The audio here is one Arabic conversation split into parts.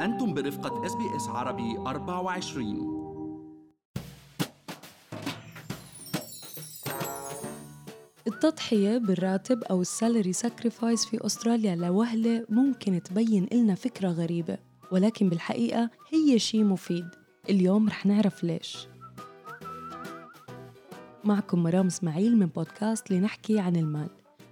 أنتم برفقة SBS عربي 24 التضحية بالراتب أو ال salary sacrifice في أستراليا لوهلة ممكن تبين إلنا فكرة غريبة ولكن بالحقيقة هي شيء مفيد. اليوم رح نعرف ليش. معكم مرام إسماعيل من بودكاست لنحكي عن المال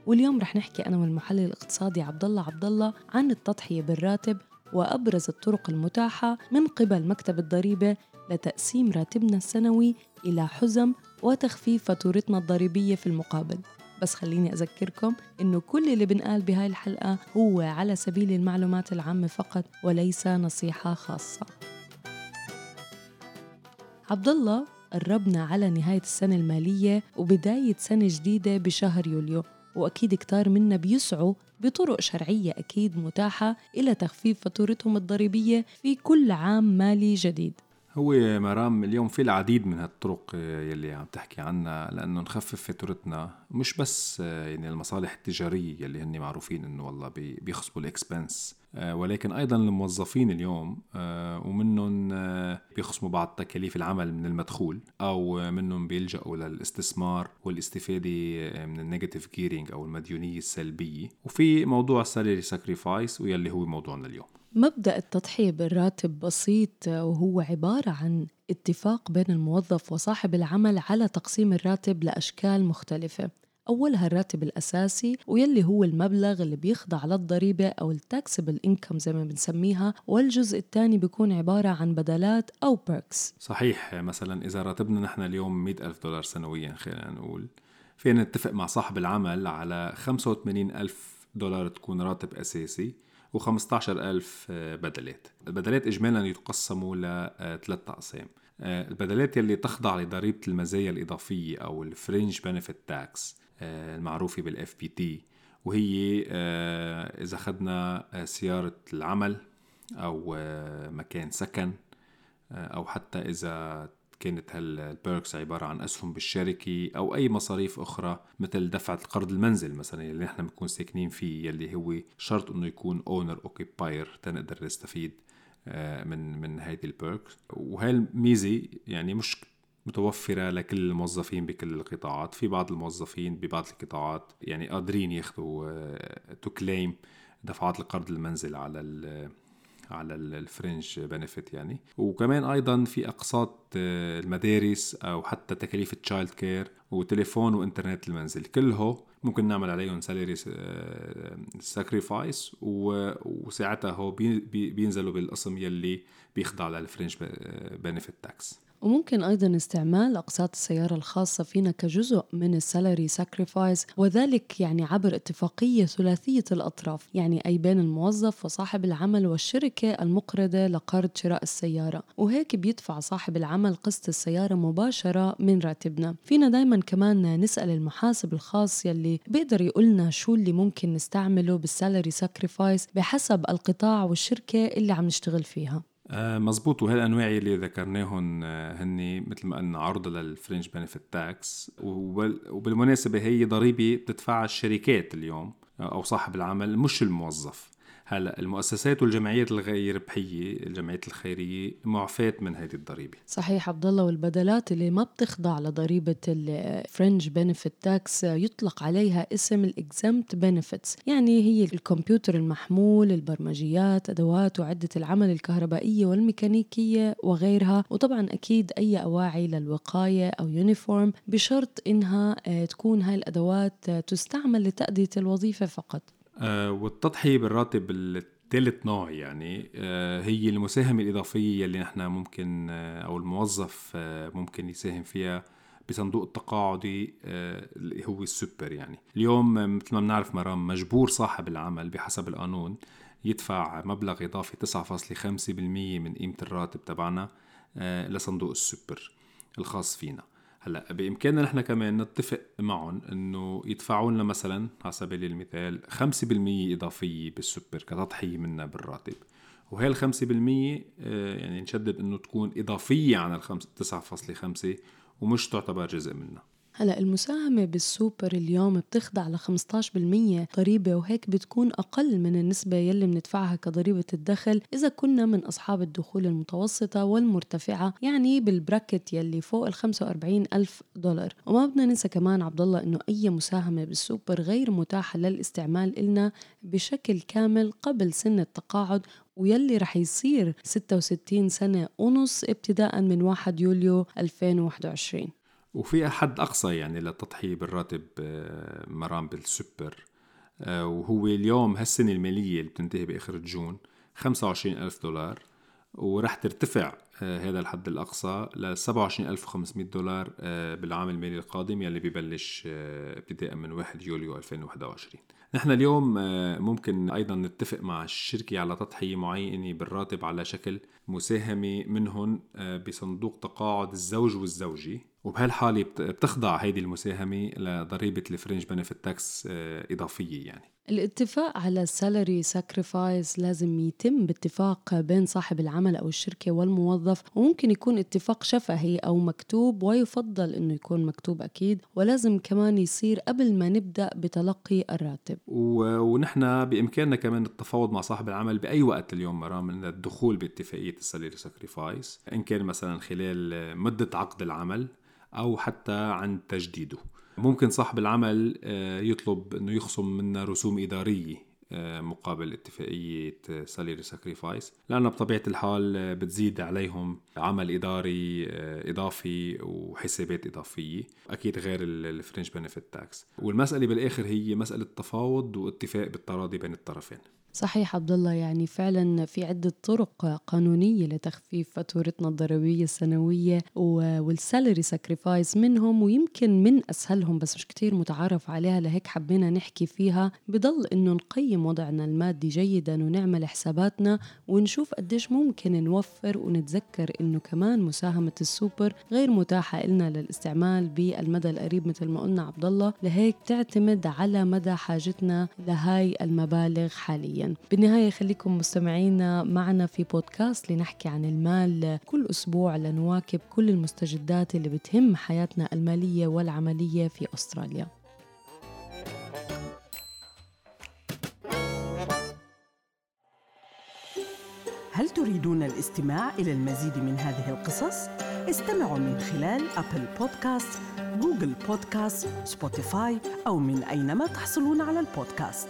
واليوم رح نحكي أنا والمحلل الاقتصادي عبد الله عبد الله عن التضحية بالراتب وأبرز الطرق المتاحة من قبل مكتب الضريبة لتقسيم راتبنا السنوي إلى حزم وتخفيف فاتورتنا الضريبية في المقابل. بس خليني أذكركم إنه كل اللي بنقال بهاي الحلقة هو على سبيل المعلومات العامة فقط وليس نصيحة خاصة. عبد الله قربنا على نهاية السنة المالية وبداية سنة جديدة بشهر يوليو. وأكيد كتار منا بيسعوا بطرق شرعية أكيد متاحة إلى تخفيف فاتورتهم الضريبية في كل عام مالي جديد. هو مرام اليوم في العديد من هالطرق يلي عم تحكي عنها لأنه نخفف فاتورتنا مش بس يعني المصالح التجارية يلي هن معروفين إنه والله بيخصبوا الإكسبنس ولكن أيضا الموظفين اليوم ومنهم بيخصموا بعض تكاليف العمل من المدخول أو منهم بيلجأوا للاستثمار والاستفادة من ال negative gearing أو المديونية السلبية. وفي موضوع ال salary sacrifice واللي هو موضوعنا اليوم. مبدأ التضحية بالراتب بسيط وهو عبارة عن اتفاق بين الموظف وصاحب العمل على تقسيم الراتب لأشكال مختلفة. أولها الراتب الأساسي ويلي هو المبلغ اللي بيخضع للضريبة أو ال taxable income زي ما بنسميها والجزء الثاني بيكون عبارة عن بدلات أو perks صحيح مثلا إذا راتبنا نحن اليوم مئة ألف دولار سنويا خلينا نقول فينا نتفق مع صاحب العمل على 85 ألف دولار تكون راتب أساسي. و15 ألف بدلات. البدلات إجمالا يتقسموا لثلاث أقسام. البدلات يلي تخضع لضريبة المزايا الإضافية أو ال fringe benefit tax المعروفة بال FBT وهي إذا أخذنا سيارة العمل أو مكان سكن أو حتى إذا كانت هال perks عبارة عن أسهم بالشركة أو أي مصاريف أخرى مثل دفعة القرض المنزل مثلا اللي نحن بنكون ساكنين فيه يلي هو شرط إنه يكون owner occupier تنقدر نستفيد من من هيدي ال perks وهي الميزة يعني مش متوفرة لكل الموظفين بكل القطاعات. في بعض الموظفين ببعض القطاعات يعني قادرين ياخذوا to claim دفعات القرض المنزل على على ال fringe benefit يعني. وكمان أيضا في أقساط المدارس أو حتى تكاليف ال childcare وتليفون وإنترنت المنزل. كله ممكن نعمل عليهم salary sacrifice وساعتها هو بينزلوا بالقسم يلي بيخضع لل fringe benefit tax وممكن أيضا استعمال أقساط السيارة الخاصة فينا كجزء من ال salary sacrifice وذلك يعني عبر اتفاقية ثلاثية الأطراف يعني أي بين الموظف وصاحب العمل والشركة المقرضة لقرض شراء السيارة. وهيك بيدفع صاحب العمل قسط السيارة مباشرة من راتبنا. فينا دايما كمان نسأل المحاسب الخاص يلي بيقدر يقولنا شو اللي ممكن نستعمله بال salary sacrifice بحسب القطاع والشركة اللي عم نشتغل فيها. مزبوط. وهالانواع اللي ذكرناهم هن مثل ما قلنا عرضة لل fringe benefit tax وبالمناسبة هي ضريبة بتدفعها الشركات اليوم أو صاحب العمل مش الموظف. هلا المؤسسات والجمعيات الغير ربحية الجمعيات الخيرية معفاة من هذه الضريبة. صحيح عبد الله والبدلات اللي ما بتخضع لضريبة ال fringe benefit tax يطلق عليها اسم ال exempt benefits يعني هي الكمبيوتر المحمول البرمجيات أدوات وعدة العمل الكهربائية والميكانيكية وغيرها. وطبعا أكيد أي أواعي للوقاية أو uniform بشرط إنها تكون هاي الأدوات تستعمل لتأدية الوظيفة فقط. آه والتضحية بالراتب الثالث نوع يعني آه هي المساهمة الإضافية اللي نحن ممكن آه أو الموظف ممكن يساهم فيها بصندوق التقاعدي اللي هو السوبر يعني. اليوم مثل ما بنعرف مرام مجبور صاحب العمل بحسب القانون يدفع مبلغ إضافي 9.5% من قيمة الراتب تبعنا لصندوق السوبر الخاص فينا. هلا بإمكاننا نحن كمان نتفق معهم إنه يدفعوا لنا مثلا على سبيل المثال 5% إضافية بالسوبر كتضحية منا بالراتب. وهي ال 5% يعني نشدد إنه تكون إضافية عن ال 9.5 ومش تعتبر جزء منها. هلا المساهمة بالسوبر اليوم بتخضع ل 15% ضريبة وهيك بتكون أقل من النسبة يلي بندفعها كضريبة الدخل إذا كنا من أصحاب الدخول المتوسطة والمرتفعة يعني بال bracket يلي فوق ال 45 ألف دولار. وما بدنا ننسى كمان عبد الله إنه أي مساهمة بالسوبر غير متاحة للاستعمال إلنا بشكل كامل قبل سن التقاعد ويلي رح يصير 66 سنة ونص ابتداء من 1 يوليو 2021 وفي حد أقصى يعني للتضحية بالراتب آه، مرام بالسوبر آه، وهو اليوم هالسنة المالية اللي بتنتهي بآخر جون 25 ألف دولار ورح ترتفع هذا الحد الأقصى ل 27500 دولار بالعام المالي القادم يلي ببلش ابتداء من 1 يوليو 2021 نحن اليوم ممكن أيضا نتفق مع الشركة على تضحية معينة بالراتب على شكل مساهمة منهم بصندوق تقاعد الزوج والزوجة. وبهالحالة بتخضع هيدي المساهمة لضريبة ال fringe benefit tax إضافية يعني. الاتفاق على ال salary sacrifice لازم يتم باتفاق بين صاحب العمل أو الشركة والموظف وممكن يكون اتفاق شفهي أو مكتوب ويفضل أنه يكون مكتوب أكيد ولازم كمان يصير قبل ما نبدأ بتلقي الراتب. و... ونحن بإمكاننا كمان التفاوض مع صاحب العمل بأي وقت اليوم مرام من الدخول باتفاقية ال salary sacrifice إن كان مثلا خلال مدة عقد العمل أو حتى عند تجديده. ممكن صاحب العمل آه، يطلب إنه يخصم منا رسوم إدارية. مقابل اتفاقية salary sacrifice لأنها بطبيعة الحال آه، بتزيد عليهم عمل إداري إضافي وحسابات إضافية أكيد غير ال fringe benefit tax والمسألة بالآخر هي مسألة تفاوض واتفاق بالتراضي بين الطرفين. صحيح عبد الله يعني فعلا في عدة طرق قانونية لتخفيف فاتورتنا الضريبية السنوية وال salary sacrifice منهم ويمكن من أسهلهم بس مش كتير متعارف عليها لهيك حبينا نحكي فيها. بضل إنه نقيم وضعنا المادي جيدا ونعمل حساباتنا ونشوف قديش ممكن نوفر ونتذكر إنه كمان مساهمة السوبر غير متاحة إلنا للاستعمال بالمدى القريب مثل ما قلنا عبد الله. لهيك تعتمد على مدى حاجتنا لهاي المبالغ حاليا. بالنهاية خليكم مستمعينا معنا في بودكاست لنحكي عن المال. كل أسبوع لنواكب كل المستجدات اللي بتهم حياتنا المالية والعملية في أستراليا. هل تريدون الاستماع إلى المزيد من هذه القصص؟ استمعوا من خلال Apple Podcast، Google Podcast، Spotify أو من أينما تحصلون على البودكاست.